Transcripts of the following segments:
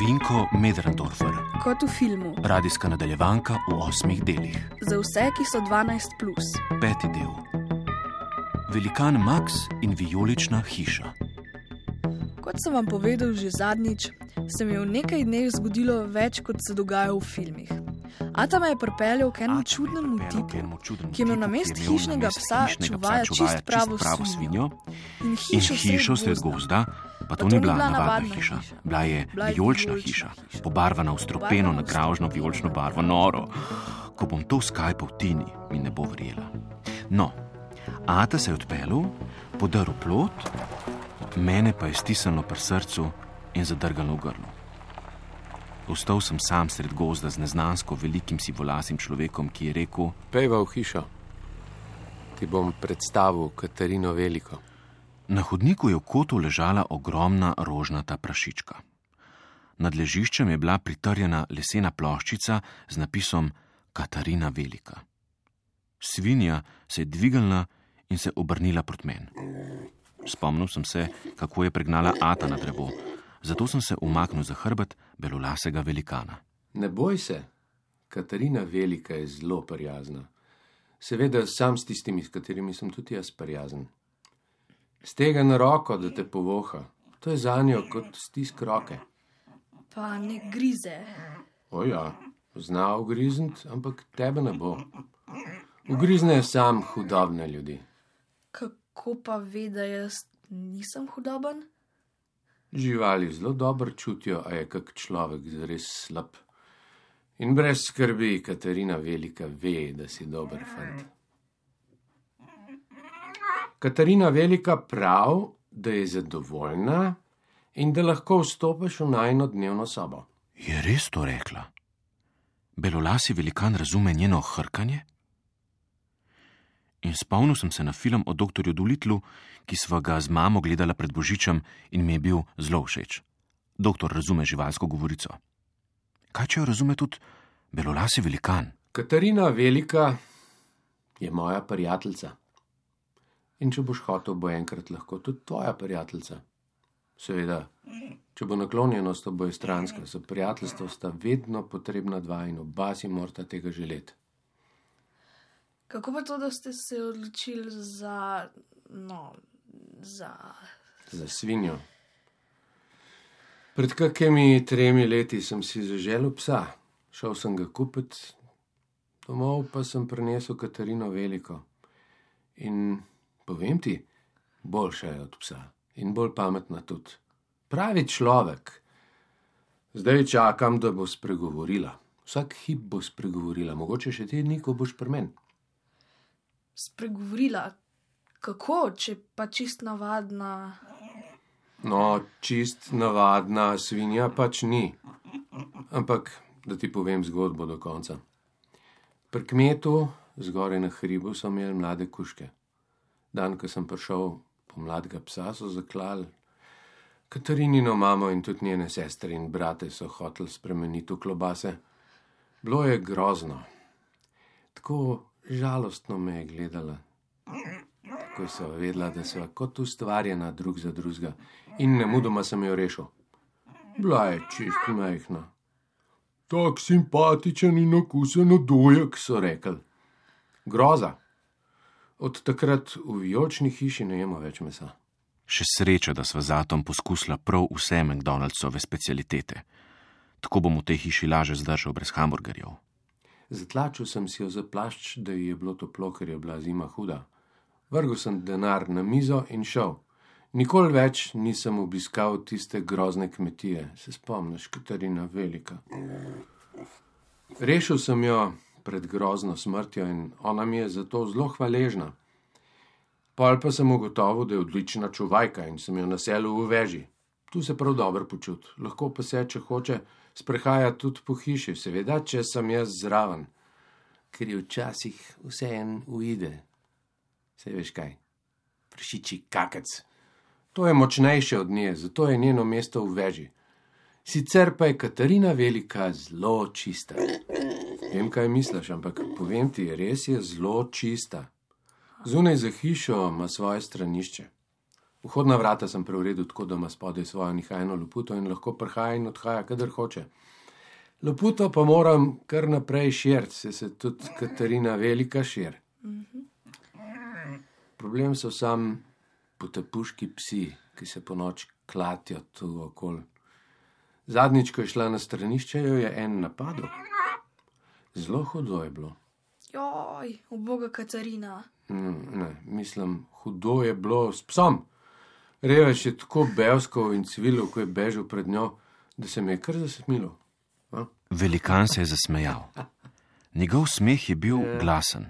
Vinko Medrendorfer, Kot v filmu, radijska nadaljevanka v osmih delih. za vse, ki so 12. Plus. Peti del. Velikan Max in vijolična hiša. Kot sem vam povedal že zadnjič, se mi je v nekaj dneh zgodilo več, kot se dogaja v filmih. Ata me je pripeljal k enemu čudnemu tipu, ki je imel na mestu hišnega psa čuvaja čist pravo svinjo in hišo sred gozda, pa to ni bila navadna hiša. Bila je Bila je vijolična vijolična hiša, hiša. pobarvana v stropeno na gravžno vijolično barvo, noro. Ko bom to skajpal Tini, mi ne bo verjela. No, Ata se je odpeljal, podaril plot, mene pa je stisnilo pri srcu in zadrgalo v grlu. Ostal sem sam sred gozda z neznansko velikim sivolasim človekom, ki je rekel: Pejva v hišo. Ti bom predstavil Katarino Veliko. Na hodniku je v kotu ležala ogromna rožnata prašička. Nad ležiščem je bila pritrjena lesena ploščica z napisom Katarina Velika. Svinja se je dvignila in se obrnila proti meni. Spomnil sem se, kako je pregnala Ata na drevo, zato sem se umaknil za hrbet belolasega velikana. Ne boj se, Katarina Velika je zelo prijazna. Seveda sam s tistimi, s katerimi sem tudi jaz prijazen. Stega na roko, da te povoha, to je za njo kot stisk roke. Pa ne grize. O ja, zna ugrizniti, ampak tebe ne bo. Ugrizne sam hudobne ljudi. Kako pa ve, da jaz nisem hudoben? Živali zelo dobro čutijo, a je kak človek zares slab. In brez skrbi, Katarina Velika ve, da si dober fant. Katarina Velika prav, da je zadovoljna in da lahko vstopiš v najno dnevno sobo. Je res to rekla? Belolasi velikan razume njeno hrkanje? In spomnil sem se na film o dr. Dulitlu, ki sva ga z mamo gledala pred Božičem in mi je bil zelo všeč. Doktor razume živalsko govorico. Kaj če jo razume tudi belolasi velikan? Katarina Velika je moja prijateljica. In če boš hotel, bo enkrat lahko tudi tvoja prijateljica. Seveda, če bo naklonjenost obojestranska, za prijateljstvo sta vedno potrebna dva in oba si morata tega želeti. Kako pa to, da ste se odločili za. No, za. Za svinjo. Pred kakimi tremi leti sem si zaželel psa, šel sem ga kupiti, domov pa sem prinesel Katarino Veliko. In povem ti, boljša je od psa in bolj pametna tudi. Pravi človek. Zdaj čakam, da bo spregovorila. Vsak hip bo spregovorila, mogoče še te dni, ko boš pri meni. spregovorila. Kako, če pa čist navadna. No, čist navadna svinja pač ni. Ampak, da ti povem zgodbo do konca. Pri kmetu, zgoraj na hribu, so imeli mlade kuške. Dan, ko sem prišel po mladega psa, so zaklali. Katarinino mamo in tudi njene sestre in brate so hoteli spremeniti v klobase. Bilo je grozno. Tako žalostno me je gledala. Ko so vedela, da so kot ustvarjena drug za drugega, in ne mudoma sem jo rešil. Bila je čist majhna. Tak simpatičen in okusen dojek, so rekli. Groza. Od takrat v vijolični hiši ne jemo več mesa. Še sreča, da sva z Atom poskusila prav vse McDonald'sove specialitete. Tako bom v tej hiši laže zdržal brez hamburgerjev. Zatlačil sem si jo za plašč, da ji je bilo toplo, ker je bila zima huda. Vrgel sem denar na mizo in šel. Nikoli več nisem obiskal tiste grozne kmetije, se spomniš, Katarina Velika. Rešil sem jo pred grozno smrtjo in ona mi je zato zelo hvaležna. Pol pa sem ugotovil, da je odlična čuvajka in sem jo naselil v veži. Tu se prav dobro počuti, lahko pa se, če hoče, sprehaja tudi po hiši, seveda, če sem jaz zraven, ker je včasih vse en uide. Sej veš kaj, pršiči kakec. To je močnejše od nje, zato je njeno mesto v veži. Sicer pa je Katarina Velika zelo čista. Vem, kaj misliš, ampak povem ti, res je zelo čista. Zunaj za hišo ima svoje stranišče. Vhodna vrata sem preuredil tako, da ima spodaj svojo nihajno loputo in lahko prihaja in odhaja, kadar hoče. Loputo pa moram kar naprej širiti, se, se tudi Katarina velika šir. Problem so sam potepuški psi, ki se po noč klatijo tu okoli. Zadnjič, ko je šla na stranišče, jo je en napadel. Zelo hudo je bilo. Joj, uboga Katarina. Mm, ne, mislim, hudo je bilo s psom. Reveč je tako belsko in civilo, ko je bežal pred njo, da se mi je kar zasmilo. Velikan se je zasmejal. Njegov smeh je bil glasen.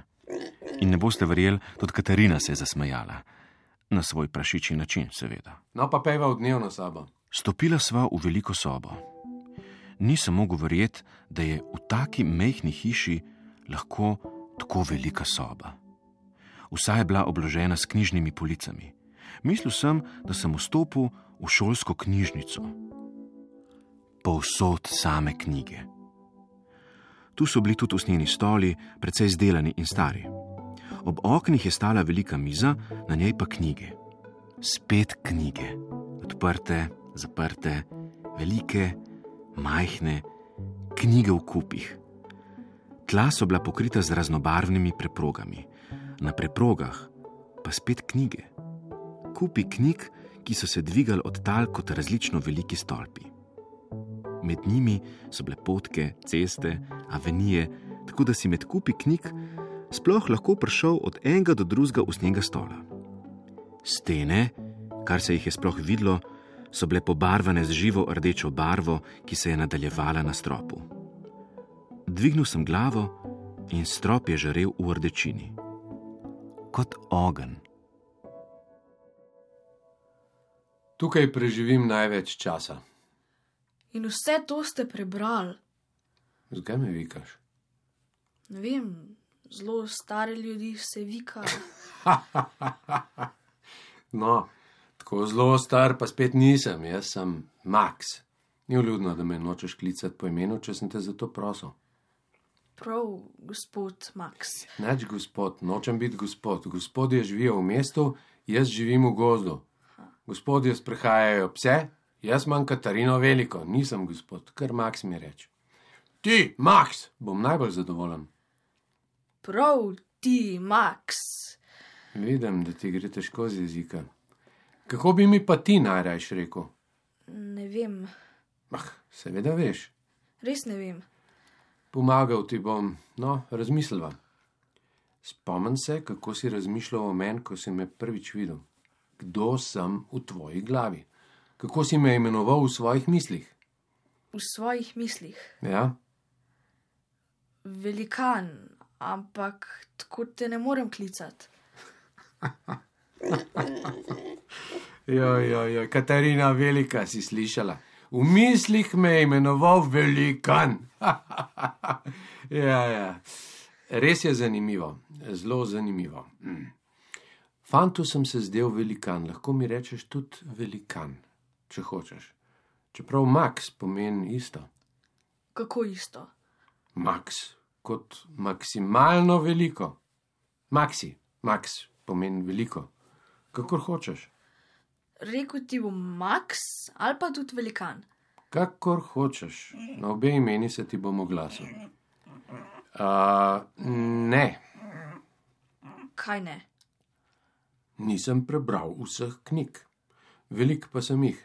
In ne boste verjeli, tudi Katarina se je zasmejala. Na svoj prašiči način, seveda. No, pa peva v dnevno sobo. Stopila sva v veliko sobo. Nisem mogel verjeti, da je v taki mehki hiši lahko tako velika soba. Vsa je bila obložena s knjižnimi policami. Mislil sem, da sem vstopil v šolsko knjižnico. Povsod same knjige. Tu so bili tudi usnjeni stoli, precej izdelani in stari. Ob oknih je stala velika miza, na njej pa knjige. Spet knjige, odprte, zaprte, velike, majhne, knjige v kupih. Tla so bila pokrita z raznobarvnimi preprogami, na preprogah pa spet knjige. Kupi knjig, ki so se dvigali od tal kot različno veliki stolpi. Med njimi so bile potke, ceste, avenije, tako da si med kupi knjig sploh lahko prišel od enega do drugega usnjega stola. Stene, kar se jih je sploh videlo, so bile pobarvane z živo rdečo barvo, ki se je nadaljevala na stropu. Dvignil sem glavo in strop je žarel v rdečini. Kot ogen. Tukaj preživim največ časa. In vse to ste prebrali. Zakaj me vikaš? Ne vem, zelo stari ljudi se vikajo. No, tako zelo star, pa spet nisem, jaz sem Max. Ni vljudno, da me nočeš klicati po imenu, če sem te za to prosil. Prav, gospod Max. Neč gospod, nočem biti gospod. Gospodje živijo v mestu, jaz živim v gozdu. Gospodje sprehajajo pse, jaz imam Katarino veliko, nisem gospod, kar Max mi reče. Ti, Max, bom najbolj zadovoljen. Prav, ti, Max. Vidim, da ti gre težko z jezika. Kako bi mi pa ti najrajš rekel? Ne vem, Ah, seveda veš. res ne vem. Pomagal ti bom, no, razmisliva. Spomnim se, kako si razmišljal o meni, ko si me prvič videl. Kdo sem v tvoji glavi? Kako si me imenoval v svojih mislih? V svojih mislih. Ja, Velikan, ampak tako te ne morem klicati. joj, joj, joj, Katarina Velika si slišala. V mislih me je imenoval velikan. ja, ja. Res je zanimivo, zelo zanimivo. Mm. Fantu sem se zdel velikan, lahko mi rečeš tudi velikan, če hočeš. Čeprav Max pomeni isto. Kako isto? Max kot maksimalno veliko. Maxi, Max pomeni veliko. Kakor hočeš, Rekl ti bom Max ali pa tudi velikan. kakor hočeš. Na obe imeni se ti bom oglasil. Uh, ne, Kaj ne? nisem prebral vseh knjig. Velik pa sem jih,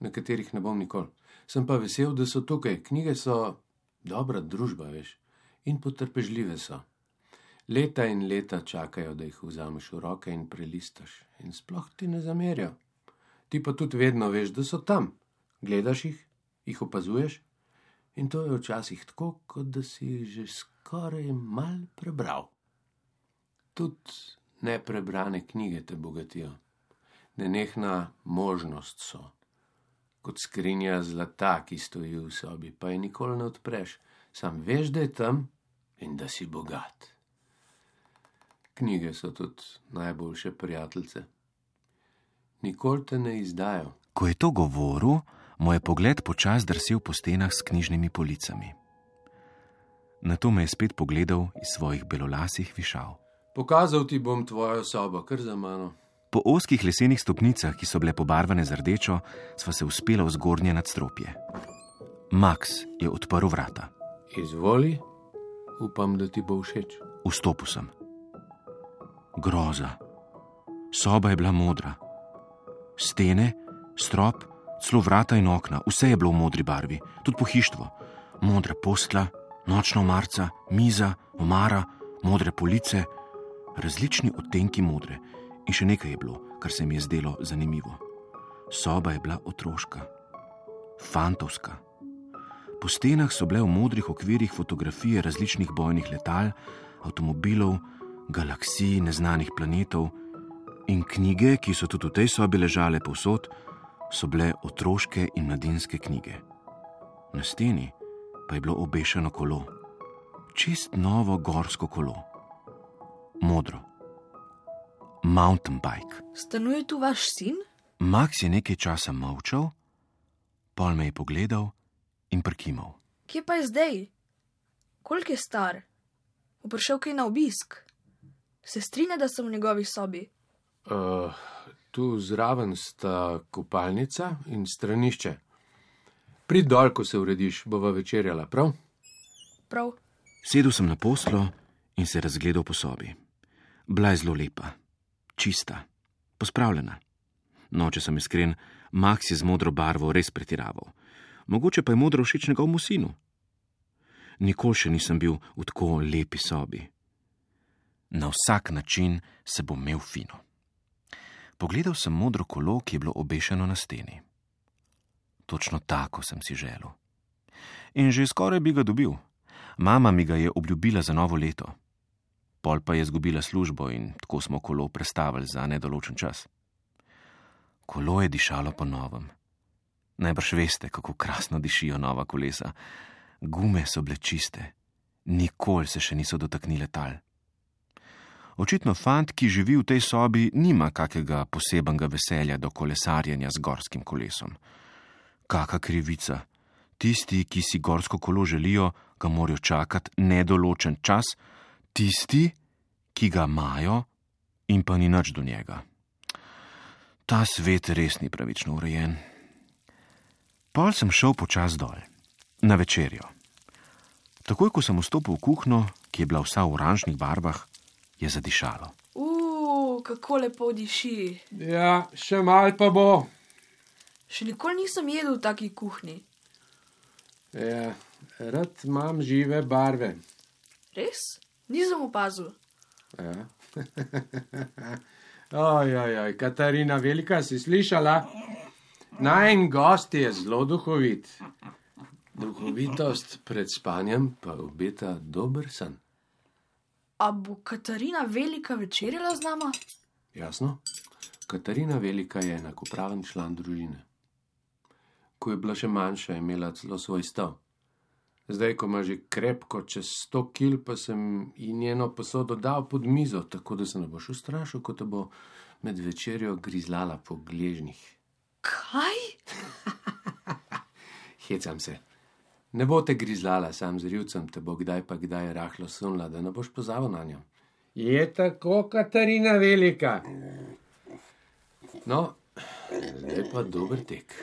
nekaterih ne bom nikoli. Sem pa vesel, da so tukaj. Knjige so dobra družba, veš, in potrpežljive so. Leta in leta čakajo, da jih vzameš v roke in prelistaš, in sploh ti ne zamerijo. Ti pa tudi vedno veš, da so tam. Gledaš jih, jih opazuješ, in to je včasih tako, kot da si že skoraj mal prebral. Tudi neprebrane knjige te bogatijo. Nenehna možnost so. Kot skrinja zlata, ki stoji v sobi, pa je nikoli ne odpreš, sam veš, da je tam in da si bogat. Knjige so tudi najboljše prijateljice. Nikoli te ne izdajo. Ko je to govoril, mu je pogled počas drsel po stenah s knjižnimi policami. Na to me je spet pogledal iz svojih belolasih višav. Pokazal ti bom tvojo sobo, kar za mano. Po oskih lesenih stopnicah, ki so bile pobarvane z rdečo, sva se uspela v zgornje nadstropje. Max je odprl vrata. Izvoli, upam, da ti bo všeč. Vstopil sem. Groza. Soba je bila modra. Stene, strop, celo vrata in okna, vse je bilo v modri barvi, tudi pohištvo. Modra postla, nočna omarca, miza, omara, modre police, različni odtenki modre. In še nekaj je bilo, kar se mi je zdelo zanimivo. Soba je bila otroška, fantovska. Po stenah so bile v modrih okvirih fotografije različnih bojnih letal, avtomobilov, galaksij, neznanih planetov in knjige, ki so tudi v tej sobi ležale povsod, so bile otroške in mladinske knjige. Na steni pa je bilo obešeno kolo, čist novo gorsko kolo, modro. Mountain bike. Stanuje tu vaš sin? Max je nekaj časa molčal, pol me je pogledal in prkimal. Kje pa je zdaj? Koliko je star? Bo prišel kaj na obisk? Se strinja, da sem v njegovi sobi? Uh, tu zraven sta kopalnica in stranišče. Prid dol, ko se urediš, bova večerjala, prav? Prav. Sedel sem na poslo in se razgledal po sobi. Bila je zelo lepa, čista, pospravljena. No, če sem iskren, Max je z modro barvo res pretiraval. Mogoče pa je modro všeč njegovemu sinu. Nikoli še nisem bil v tako lepi sobi. Na vsak način se bom imel fino. Pogledal sem modro kolo, ki je bilo obešeno na steni. Točno tako sem si želel. In že skoraj bi ga dobil. Mama mi ga je obljubila za novo leto. Pol pa je izgubila službo in tako smo kolo prestavili za nedoločen čas. Kolo je dišalo po novem. Najbrž veste, kako krasno dišijo nova kolesa. Gume so bile čiste, nikoli se še niso dotaknile tal. Očitno fant, ki živi v tej sobi, nima kakega posebenega veselja do kolesarjenja z gorskim kolesom. Kaka krivica. Tisti, ki si gorsko kolo želijo, ga morajo čakati nedoločen čas, tisti, ki ga imajo, in pa ni nič do njega. Ta svet res ni pravično urejen. Pol sem šel počas dol, na večerjo. Takoj, ko sem vstopil v kuhno, ki je bila vsa v oranžnih barvah, je zadišalo. Uf, kako lepo diši. Ja, še mal pa bo. Še nikoli nisem jedel v taki kuhinji. Ja, rad imam žive barve. Res? Nisem opazil. Ja. Ojoj, oj, Katarina Velika, si slišala? Najn gost je zelo duhovit. Duhovitost pred spanjem pa obeta dober san. A bo Katarina Velika večerjala z nama? Jasno? Katarina Velika je enakopraven član družine. Ko je bila še manjša, je imela celo svoj stav. Zdaj, ko ima že krepko čez 100 kil, pa sem ji njeno posodo dal pod mizo, tako da se ne boš ustrašil, ko te bo med večerjo grizlala po gležnjih. Kaj? Hecam se. Ne bo te grizlala, sam z rjucem te bo kdaj pa kdaj rahlo sunila, da ne boš pozabil na njo. Je tako, Katarina Velika. No, zdaj pa dober tek.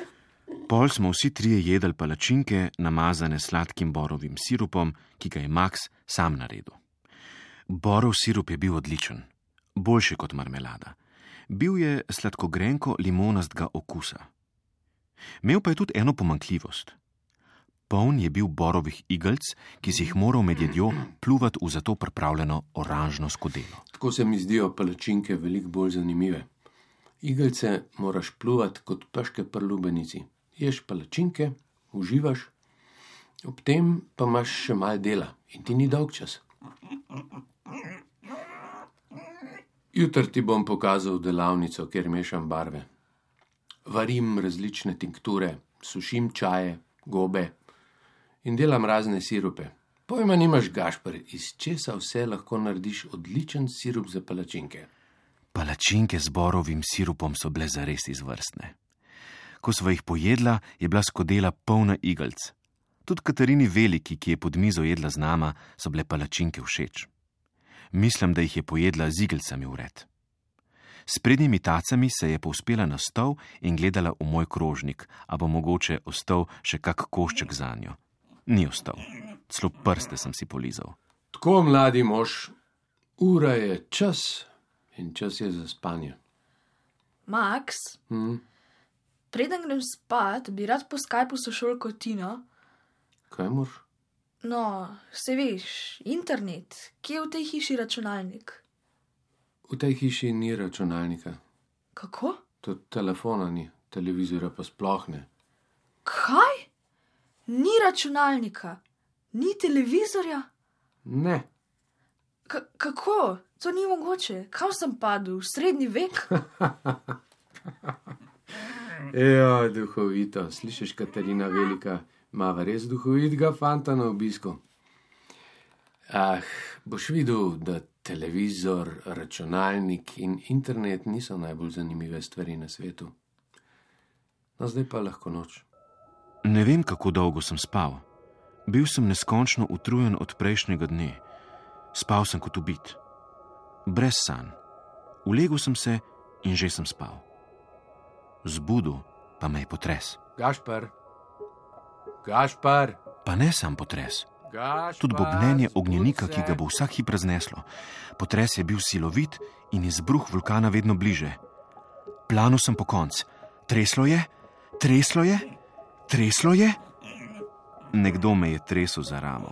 Pol smo vsi trije jedli palačinke, namazane s sladkim borovim sirupom, ki ga je Max sam naredil. Borov sirup je bil odličen, boljši kot marmelada. Bil je sladkogrenko limonastega okusa. Imel pa je tudi eno pomankljivost. Poln je bil borovih igelc, ki si jih moral med jedjo pluvati v zato pripravljeno oranžno skodelo. Tako se mi zdijo palačinke veliko bolj zanimive. Igelce moraš pluvati kot peške prlubenici. Ješ palačinke, uživaš, ob tem pa imaš še malo dela in ti ni dolg čas. Jutri ti bom pokazal delavnico, kjer mešam barve. Varim različne tinkture, sušim čaje, gobe in delam razne sirupe. Pojma nimaš, Gašpr, iz česa vse lahko narediš odličen sirup za palačinke. Palačinke z borovim sirupom so bile zares izvrstne. Ko sva jih pojedla, je bila skodela polna igelc. Tudi Katarini Veliki, ki je pod mizo jedla z nama, so bile palačinke všeč. Mislim, da jih je pojedla z igelcami vred. S prednjimi tacami se je povspela na stol in gledala v moj krožnik, a bo mogoče ostal še kak košček za njo. Ni ostal, celo prste sem si polizal. Tako, mladi mož, ura je čas in čas je za spanje. Max, Hm? preden grem spat, bi rad po Skypu sošolko Tino. Kaj moš? No, se veš, internet, kje je v tej hiši računalnik? V tej hiši ni računalnika, Kako? tudi telefona ni, televizora pa sploh ne. Kaj? Ni računalnika, ni televizorja? Ne, K kako? To ni mogoče. Kam sem padel? V srednji vek? ja, duhovito, slišiš, Katarina Velika, ima res duhovitega fanta na obisku. Ah, boš videl, da televizor, računalnik in internet niso najbolj zanimive stvari na svetu. No, zdaj pa lahko noč. Ne vem, kako dolgo sem spal. Bil sem neskončno utrujen od prejšnjega dne. Spal sem kot ubit, brez sanj. Ulegel sem se in že sem spal. Zbudil pa me je potres. Gašpar, Gašpar, Pa ne sam potres, Gašpar. tudi bobnenje ognjenika, ki ga bo vsak hip razneslo. Potres je bil silovit in izbruh vulkana vedno bliže. Planil sem po konc. Treslo je, treslo je, treslo je. Nekdo me je tresel za ramo.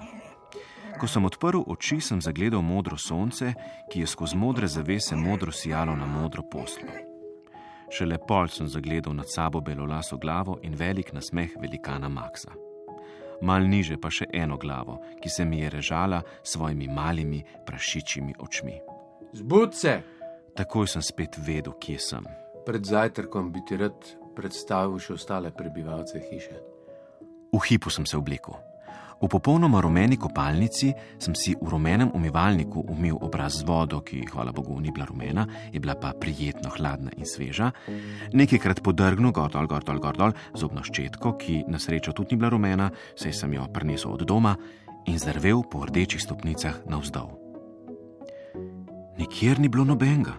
Ko sem odprl oči, sem zagledal modro sonce, ki je skozi modre zavese modro sijalo na modro poslo. Šele pol sem zagledal nad sabo belolaso glavo in velik nasmeh velikana Maxa. Mal niže pa še eno glavo, ki se mi je režala s svojimi malimi prašičjimi očmi. Zbud se! Takoj sem spet vedel, kje sem. Pred zajtrkom bi ti rad predstavil še ostale prebivalce hiše. V hipu sem se oblekel. V popolnoma rumeni kopalnici sem si v rumenem umivalniku umil obraz z vodo, ki, hvala Bogu, ni bila rumena, je bila pa prijetno hladna in sveža. Nekajkrat podrgnil gor dol, gor dol, gor dol, zobno ščetko, ki na srečo tudi ni bila rumena, saj sem jo prinesel od doma in zdrvel po rdečih stopnicah navzdol. Nikjer ni bilo nobenega.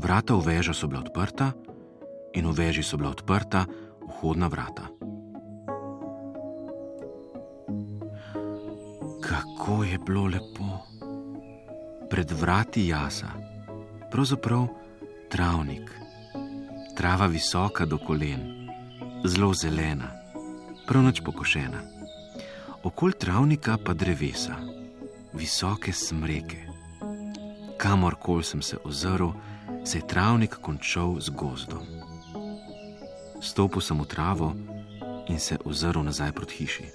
Vrata v vežo so bila odprta in v veži so bila odprta vhodna vrata. Kako je bilo lepo. Pred vrati jasa, pravzaprav travnik, trava visoka do kolen, zelo zelena, prav noč pokošena. Okol travnika pa drevesa, visoke smreke. Kamorkoli sem se ozrl, se je travnik končal z gozdom. Stopil sem v travo in se ozrl nazaj proti hiši.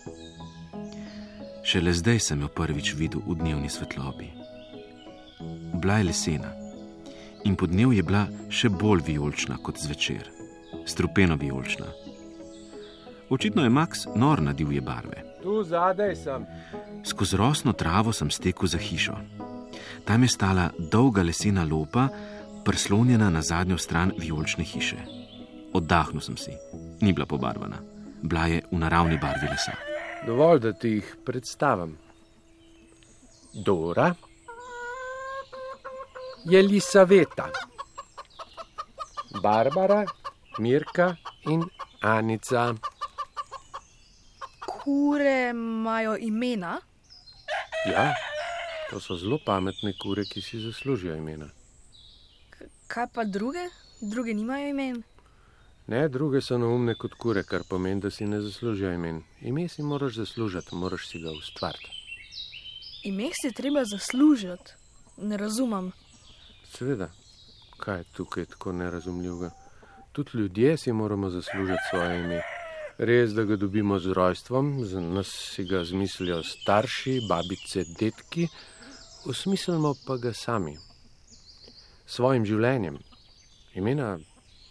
Šele zdaj sem jo prvič videl v dnevni svetlobi. Bila je lesena in pod dnev je bila še bolj vijolična kot zvečer, strupeno vijolična. Očitno je Max nor na divje barve. Tu zadaj sem. Skozi rosno travo sem stekel za hišo. Tam je stala dolga lesena lopa, prislonjena na zadnjo stran vijolične hiše. Oddahnil sem si, ni bila pobarvana, bila je v naravni barvi lesa. Dovolj, da ti jih predstavim. Dora, Jelisaveta, Barbara, Mirka in Anica. Kure imajo imena? Ja, to so zelo pametne kure, ki si zaslužijo imena. Kaj pa druge? Druge nimajo imen. Ne, druge so neumne kot kure, kar pomeni, da si ne zaslužijo imen. Ime si moraš zaslužiti, moraš si ga ustvariti. Ime si treba zaslužiti. Ne razumem. Seveda, kaj je tukaj tako nerazumljivega? Tudi ljudje si moramo zaslužiti svoje ime. Res, da ga dobimo z rojstvom, za nas si ga izmislijo starši, babice, detki, usmislimo pa ga sami. S svojim življenjem. Imena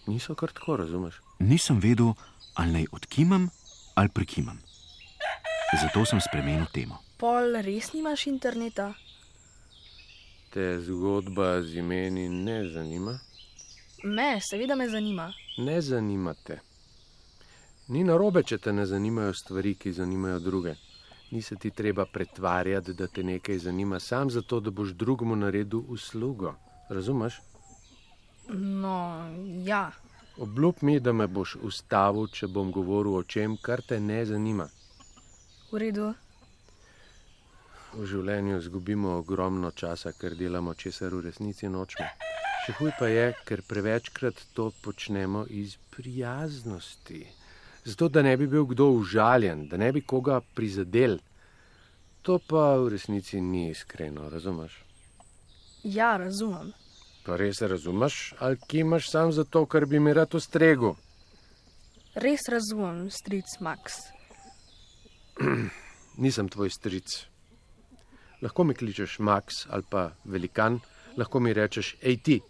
niso kar tako, razumeš? Nisem vedel, ali naj odkimam ali prikimam. Zato sem spremenil temo. Pol res nimaš interneta? Te zgodba z imeni ne zanima? Me, seveda me zanima. Ne zanima te. Ni narobe, če te ne zanimajo stvari, ki zanimajo druge. Ni se ti treba pretvarjati, da te nekaj zanima, sam zato, da boš drugemu naredil uslugo. Razumeš? No, ja. Obljub mi, da me boš ustavil, če bom govoril o čem, kar te ne zanima. V redu. V življenju izgubimo ogromno časa, ker delamo česar v resnici nočemo. Še huj pa je, ker prevečkrat to počnemo iz prijaznosti. Zato, da ne bi bil kdo užaljen, da ne bi koga prizadel. To pa v resnici ni iskreno, razumeš? Ja, razumem. Pa res razumeš, ali kimaš sam zato, ker bi mi rad ustregu? Res razumem, stric Max. Nisem tvoj stric. Lahko mi kličeš Max ali pa velikan, lahko mi rečeš ej ti.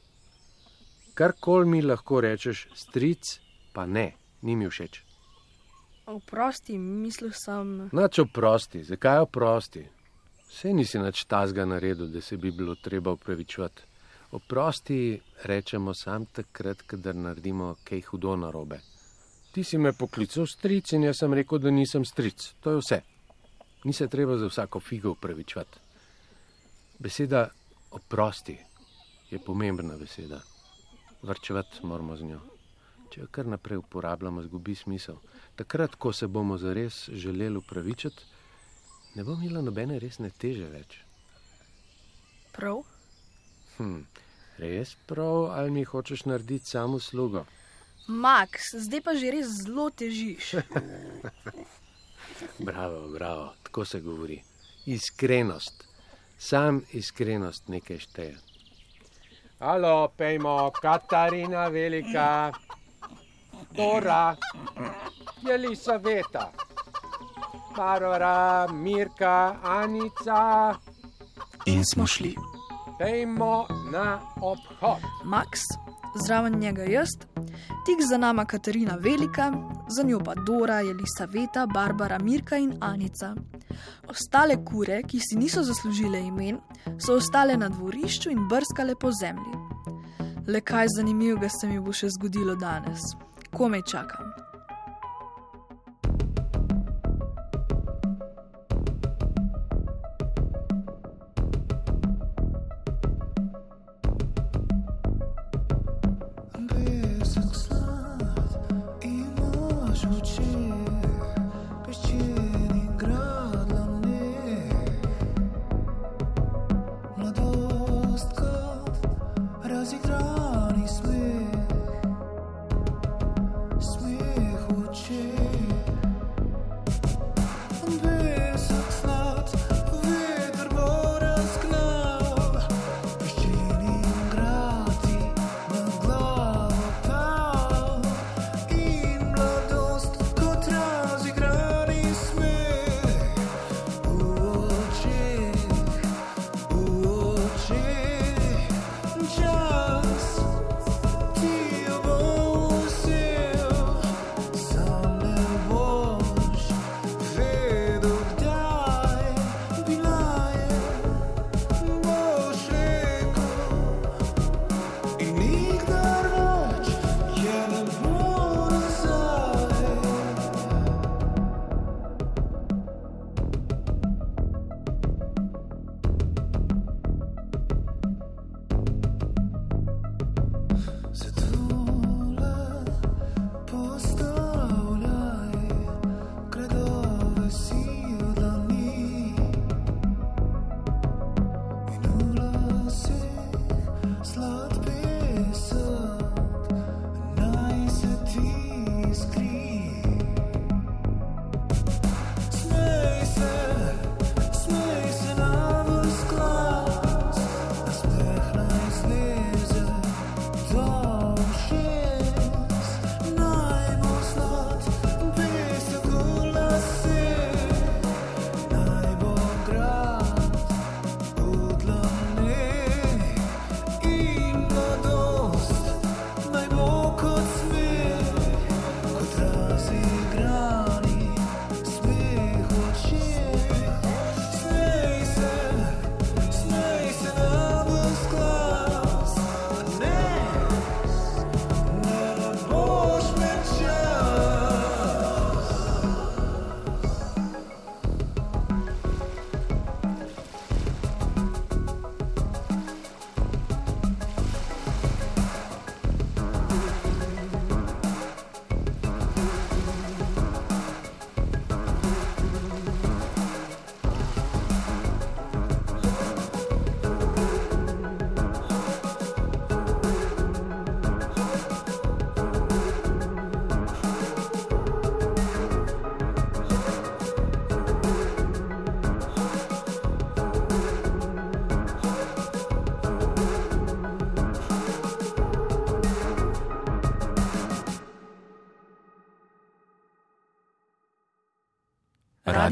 Karkoli mi lahko rečeš, stric, pa ne, ni mi všeč. Oprosti, mislil sem. Nač oprosti, zakaj oprosti? Vse nisi nač tazga naredil, da se bi bilo treba upravičevati. Oprosti rečemo sam takrat, kadar naredimo kaj hudo narobe. Ti si me poklical stric in jaz sem rekel, da nisem stric. To je vse. Ni se treba za vsako figo upravičevati. Beseda oprosti je pomembna beseda. Vrčevati moramo z njo. Če jo kar naprej uporabljamo, zgubi smisel takrat, ko se bomo zares želeli upravičiti, ne bo imela nobene resne teže več. Prav? Hm, res prav, ali mi hočeš narediti samo slugo? Max, zdaj pa že res zelo težiš. bravo, bravo, tako se govori. Iskrenost, sam iskrenost nekaj šteje. Alo, pejmo, Katarina velika, Dora. Jelisaveta, Barbara, Mirka, Anica. In smo šli. Pejmo na obhod. Max, zraven njega jaz, tik za nama Katarina Velika, za njo pa Dora, Jelisaveta, Barbara, Mirka in Anica. Ostale kure, ki si niso zaslužile imen, so ostale na dvorišču in brskale po zemlji. Le kaj zanimivega se mi bo še zgodilo danes? Komaj čakam.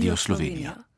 Radio Slovenija.